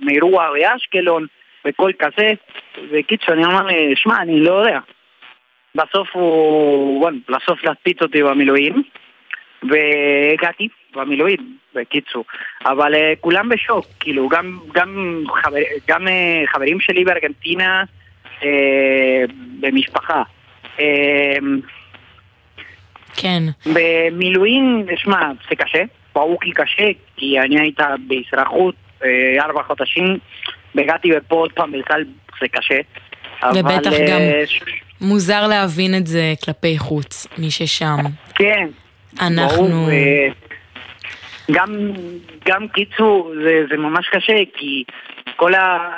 מאירוע באשקלון, וכל כזה, בקיצור, אני אומר, לי, שמע, אני לא יודע. בסוף הוא, וואן, בסוף להקפיץ אותי במילואים, והגעתי במילואים, בקיצור. אבל uh, כולם בשוק, כאילו, גם, גם, חבר, גם uh, חברים שלי בארגנטינה, uh, במשפחה. Uh, כן. במילואים, שמע, זה קשה, ברור כי קשה, כי אני הייתה באזרחות ארבע חודשים, והגעתי ופה עוד פעם בכלל זה קשה. ובטח אבל, גם אה, ש- מוזר להבין את זה כלפי חוץ, מי ששם. כן. אנחנו... ברור, אה, גם, גם קיצור, זה, זה ממש קשה, כי כל, ה,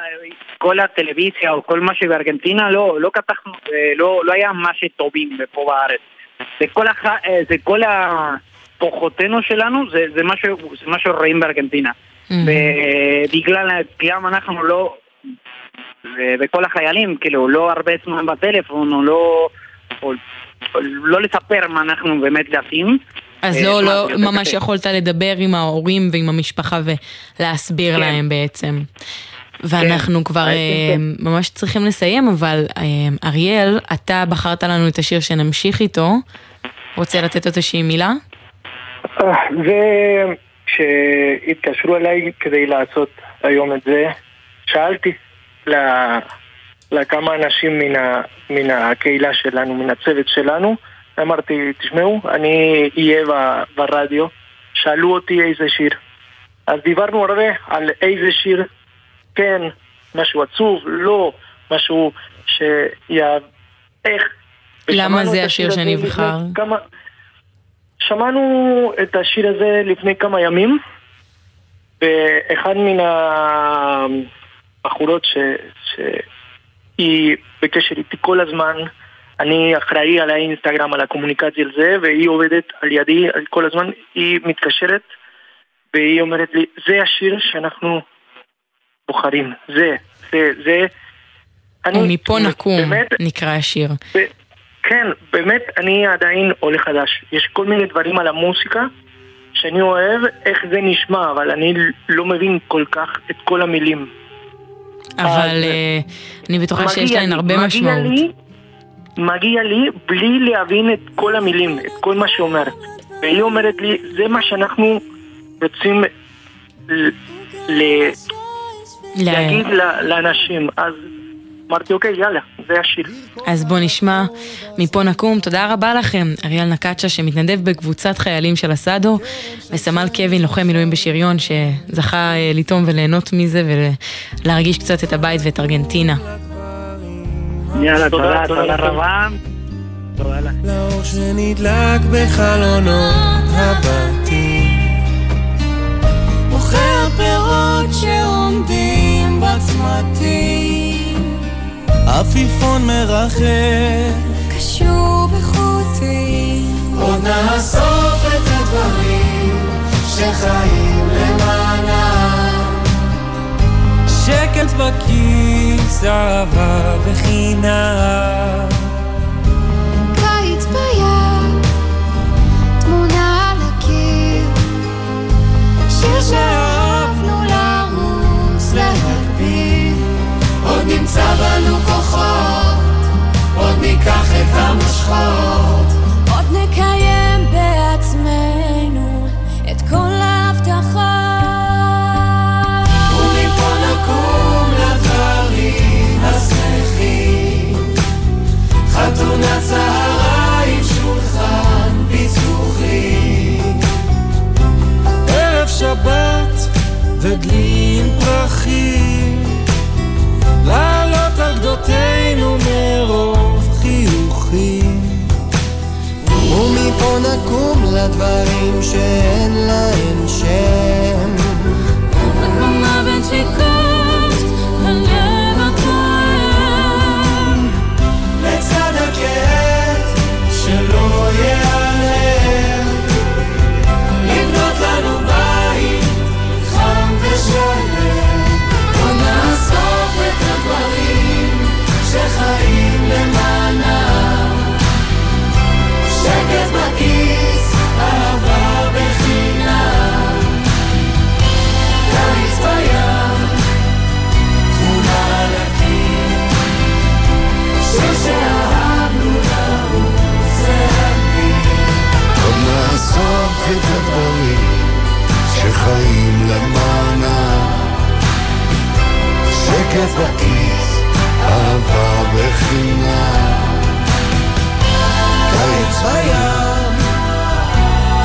כל הטלוויזיה או כל מה שבארגנטינה לא, לא אה, לא, לא היה מה שטובים פה בארץ. זה כל, הח, אה, זה כל הכוחותינו שלנו, זה, זה, מה ש, זה מה שרואים בארגנטינה. ובגלל, גם אנחנו לא, ו- וכל החיילים, כאילו, לא הרבה זמן בטלפון, או לא, או, או לא לספר מה אנחנו באמת עושים. אז אה, לא, לא זה ממש. יכולת לדבר עם ההורים ועם המשפחה ולהסביר כן. להם בעצם. ואנחנו כבר כן, אה, ממש צריכים לסיים, אבל אה, אריאל, אתה בחרת לנו את השיר שנמשיך איתו. רוצה לתת עוד איזושהי מילה? אה, וכשהתקשרו אליי כדי לעשות היום את זה, שאלתי ל- לכמה אנשים מן, ה, מן הקהילה שלנו, מן הצוות שלנו, אמרתי, תשמעו, אני אהיה ב- ברדיו, שאלו אותי איזה שיר. אז דיברנו הרבה על איזה שיר, כן, משהו עצוב, לא, משהו שיה... איך. למה זה השיר שנבחר? כמה... שמענו את השיר הזה לפני כמה ימים, ואחד מן הבחורות ש... שהיא בקשר איתי כל הזמן, אני אחראי על האינסטגרם, על הקומוניקציה על זה, והיא עובדת על ידי על כל הזמן, היא מתקשרת, והיא אומרת לי, זה השיר שאנחנו בוחרים, זה, זה, זה. אני, ומפה נקום, באמת, נקרא השיר. כן, באמת, אני עדיין עולה חדש. יש כל מיני דברים על המוסיקה שאני אוהב איך זה נשמע, אבל אני לא מבין כל כך את כל המילים. אבל אה, אני בטוחה שיש להן הרבה משמעות. מגיע לי בלי להבין את כל המילים, את כל מה שאומר. והיא אומרת לי, זה מה שאנחנו רוצים ל- להגיד לאנשים. אז אמרתי, אוקיי, יאללה, זה השיר. אז בוא נשמע מפה נקום. תודה רבה לכם, אריאל נקצ'ה שמתנדב בקבוצת חיילים של אסדו, וסמל קווין, לוחם מילואים בשריון, שזכה אה, לטעום וליהנות מזה ולהרגיש קצת את הבית ואת ארגנטינה. יאללה, תודה, תודה. רבה. תודה לך. לאור שנדלק בחלונות הבתים מוכר פירות שעומדים בצמתים עפיפון מרחף. קשור בחוטים עוד נאסוף את הדברים שחיים למענם שקט בכיס, אהבה וחינם קיץ בים, תמונה על הקיר. שיר שאהבנו נמצא בנו כוחות, עוד ניקח את המושכות. לדברים שאין להם שם. חיים למענה. שקט בכיס, אהבה בחינם קיץ בים,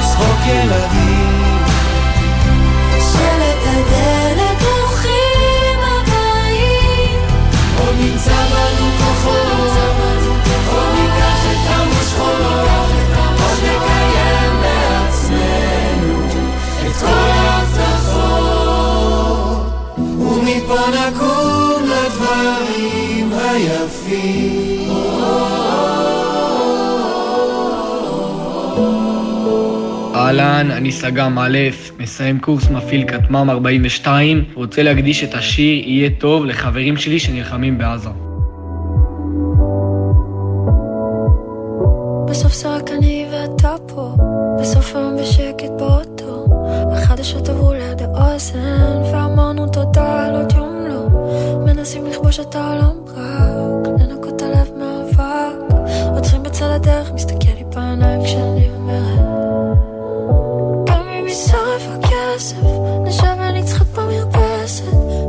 צחוק ילדים. שלט הדרך. ומפה נקום לדברים היפים. אהלן, אני סג"ם א', מסיים קורס מפעיל כטמ"ם 42, רוצה להקדיש את השיר "יהיה טוב" לחברים שלי שנלחמים בעזה. בסוף זה רק אני ואתה פה, בסוף היום בשקט באוטו. החדשות עברו ליד האוזן, עוד יום לא. מנסים לכבוש את העולם רק, לנקות הלב מאבק. עוצרים בצד הדרך, מסתכל לי בעיניים כשאני אומרת. גם אם יישרף הכסף, נשב ונצחק במרפסת.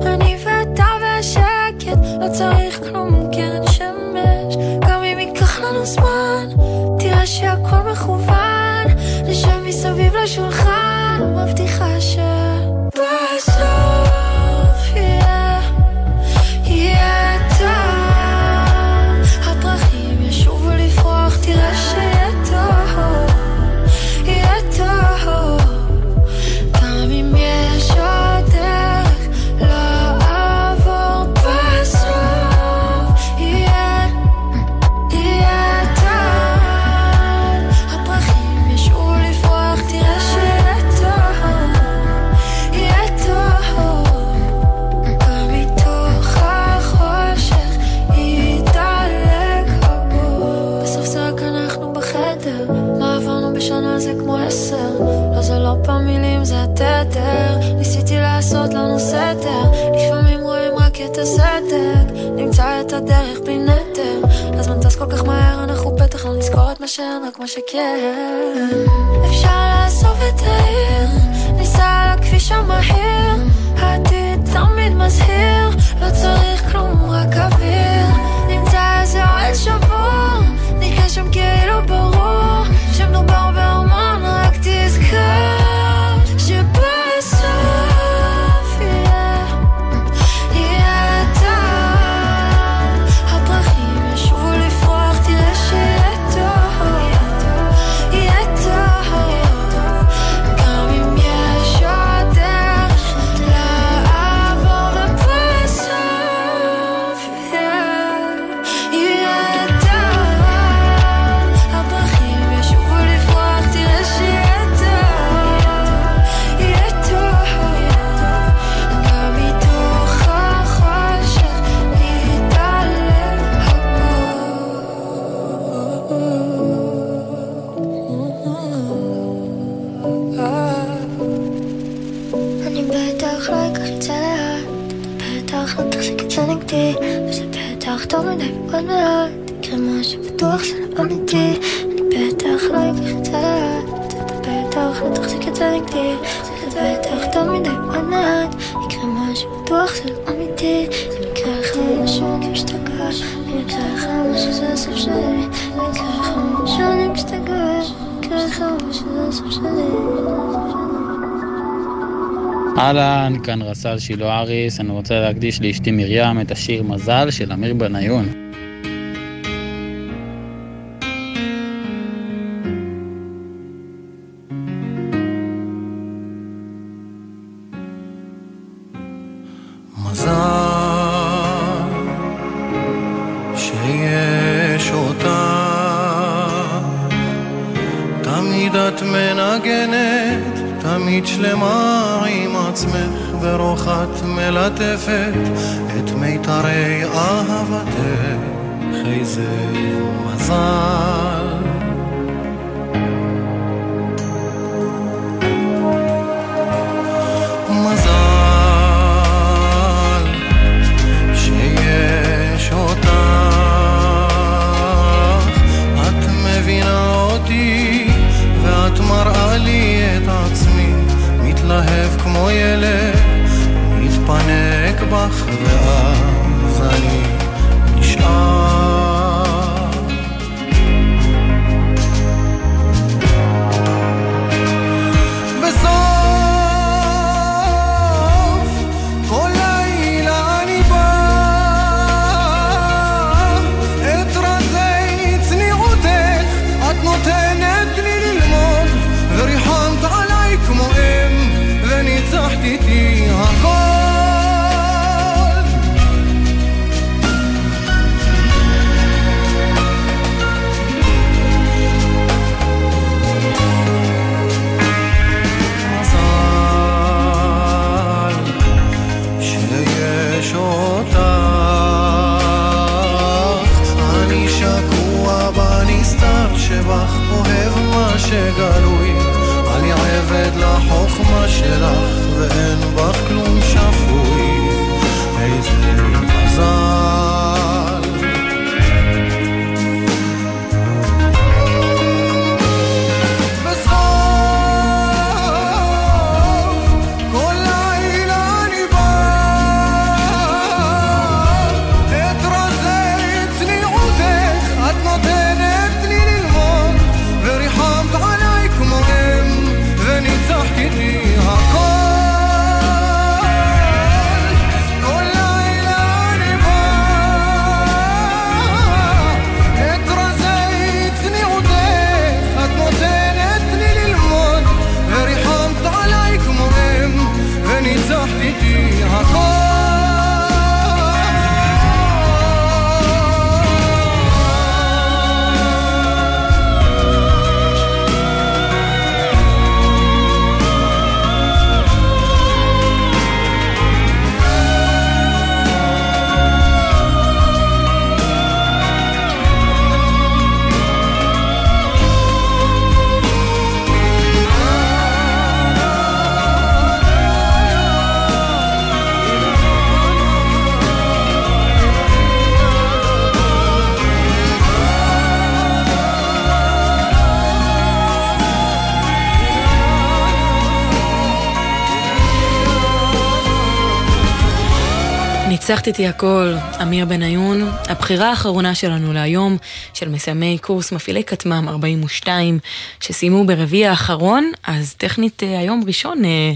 אני ואתה והשקט, לא צריך כלום קרן שמש. גם אם ייקח לנו זמן, תראה שהכל מכוון. נשב מסביב לשולחן, מבטיחה שבסוף לא נזכור את מה שאין, רק מה שכן. אפשר לעזוב את העיר, ניסע על הכביש המהיר, העתיד רס"ל שילה אריס, אני רוצה להקדיש לאשתי מרים את השיר מזל של אמיר בניון. מנגנת, תמיד שלמה עם עצמך ברוחת מלטפת את מיתרי אהבתך, איזה מזל מתלהב כמו ילד, מתפנק בך ניצחת איתי הכל, אמיר בניון. הבחירה האחרונה שלנו להיום, של מסיימי קורס מפעילי כטמ"ם 42, שסיימו ברביעי האחרון, אז טכנית אה, היום ראשון, אה,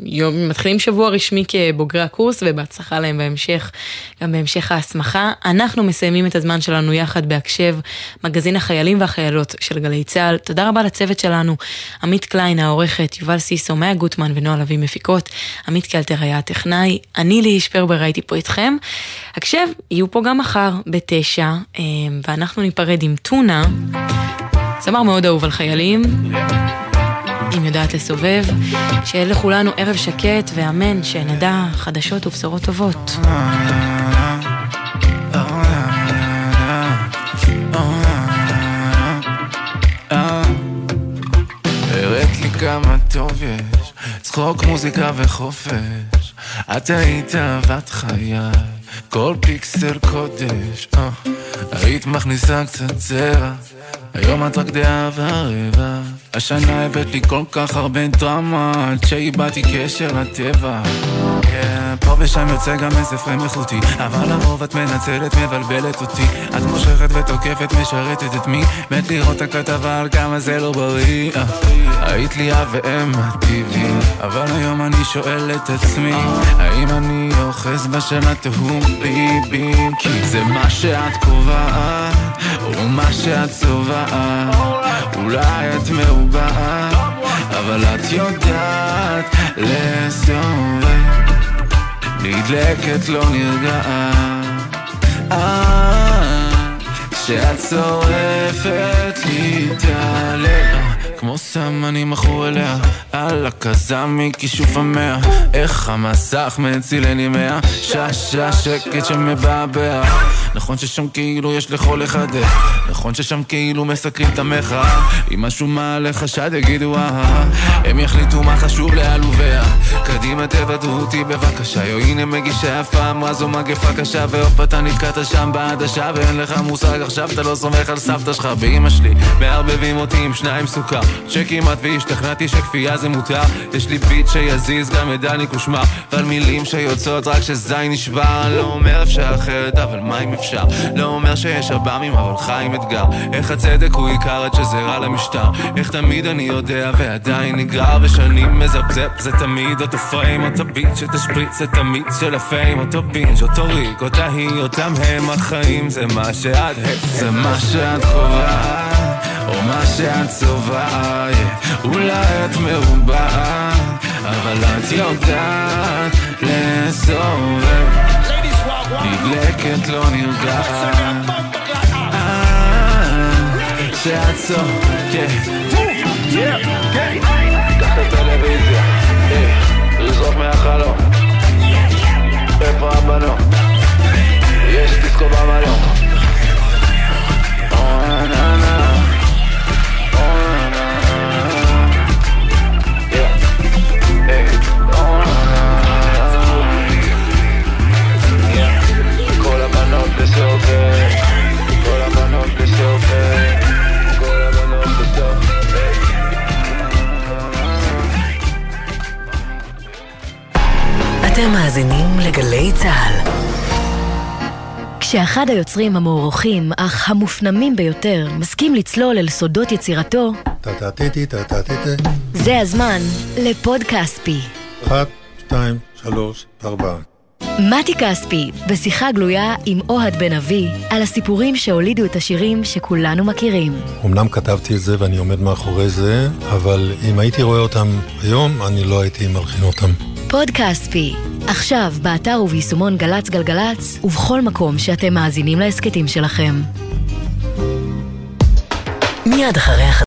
יום, מתחילים שבוע רשמי כבוגרי הקורס, ובהצלחה להם בהמשך, גם בהמשך ההסמכה. אנחנו מסיימים את הזמן שלנו יחד בהקשב, מגזין החיילים והחיילות של גלי צה"ל. תודה רבה לצוות שלנו, עמית קליין העורכת, יובל סיסו, מאיה גוטמן ונועה לביא מפיקות, עמית קלטר היה הטכנאי, אני ליהי שפרבר הייתי פה איתכם. הקשב, יהיו פה גם מחר בתשע, אה, ואנחנו ניפרד עם טונה, זמר מאוד אהוב על חיילים. אם יודעת לסובב, שיהיה לכולנו ערב שקט ואמן שנדע חדשות ובשורות טובות. כמה טוב יש, צחוק, מוזיקה וחופש. את היית אהבת חיי, כל פיקסל קודש. אה, היית מכניסה קצת צבע, היום את רק דעה ורבע. השנה הבאת לי כל כך הרבה דרמה, עד שאיבדתי קשר לטבע. כן, פה ושם יוצא גם איזה פריים איכותי, אבל לרוב את מנצלת, מבלבלת אותי. את מושכת ותוקפת, משרתת את מי? מת לראות את הכתבה על כמה זה לא בריא. אה, היית לי אב ואם הטבעי, אבל היום אני שואל את עצמי, האם אני אוחז בשנה תהום ליבי? כי זה מה שאת קובעת, או מה שאת צובעת. אולי את מעובעת, אבל את יודעת לסובב. נדלקת לא נרגעת. אה, שאת שורפת לי. כמו סם אני מכור אליה, על הכזם מכישוף המאה. איך המסך מצילני מאה, שעה שקט שמבעבע. נכון ששם כאילו יש לכל אחד. נכון ששם כאילו מסקרים את המחאה. אם משהו מעלה חשד יגידו אהה הם יחליטו מה חשוב לעלוביה. קדימה תוודאו אותי בבקשה. יו הנה מגישה יפה אמרה זו מגפה קשה. והופ אתה נתקעת שם בעדשה ואין לך מושג. עכשיו אתה לא סומך על סבתא שלך. ואמא שלי מערבבים אותי עם שניים סוכר שכמעט והשתכנעתי שכפייה זה מותר. יש לי ביט שיזיז גם את דני קושמר ועל מילים שיוצאות רק שזין אני לא אומר אפשר אחרת אבל מה אם אפשר? לא אומר שיש עב"מים אבל חיים אתגר. איך הצדק הוא עיקר עד שזה רע למשטר? איך תמיד אני יודע ועדיין נגרר ושנים מזפזפ זה תמיד אותו פריים אותו ביט שתשפריץ את המיץ של הפיים אותו בינג' אותו ריק אותה היא אותם הם החיים זה מה שאת זה מה שאת קובעת או מה שאת צובעת אולי את מרובעת אבל את יודעת לסובב. נדלקת לא נרגעת. שאת צוחקת. קח את הטלוויזיה לזרוק מהחלום איפה הבנות? יש דיסקו במלון אתם מאזינים לגלי צה"ל. כשאחד היוצרים המוערוכים, אך המופנמים ביותר, מסכים לצלול אל סודות יצירתו. זה הזמן לפוד כספי. אחת, שתיים, שלוש, ארבע. מתי כספי, בשיחה גלויה עם אוהד בן אבי, על הסיפורים שהולידו את השירים שכולנו מכירים. אמנם כתבתי את זה ואני עומד מאחורי זה, אבל אם הייתי רואה אותם היום, אני לא הייתי מלחין אותם. פוד כספי, עכשיו באתר וביישומון גל"צ גלגלצ, ובכל מקום שאתם מאזינים להסכתים שלכם. מיד אחרי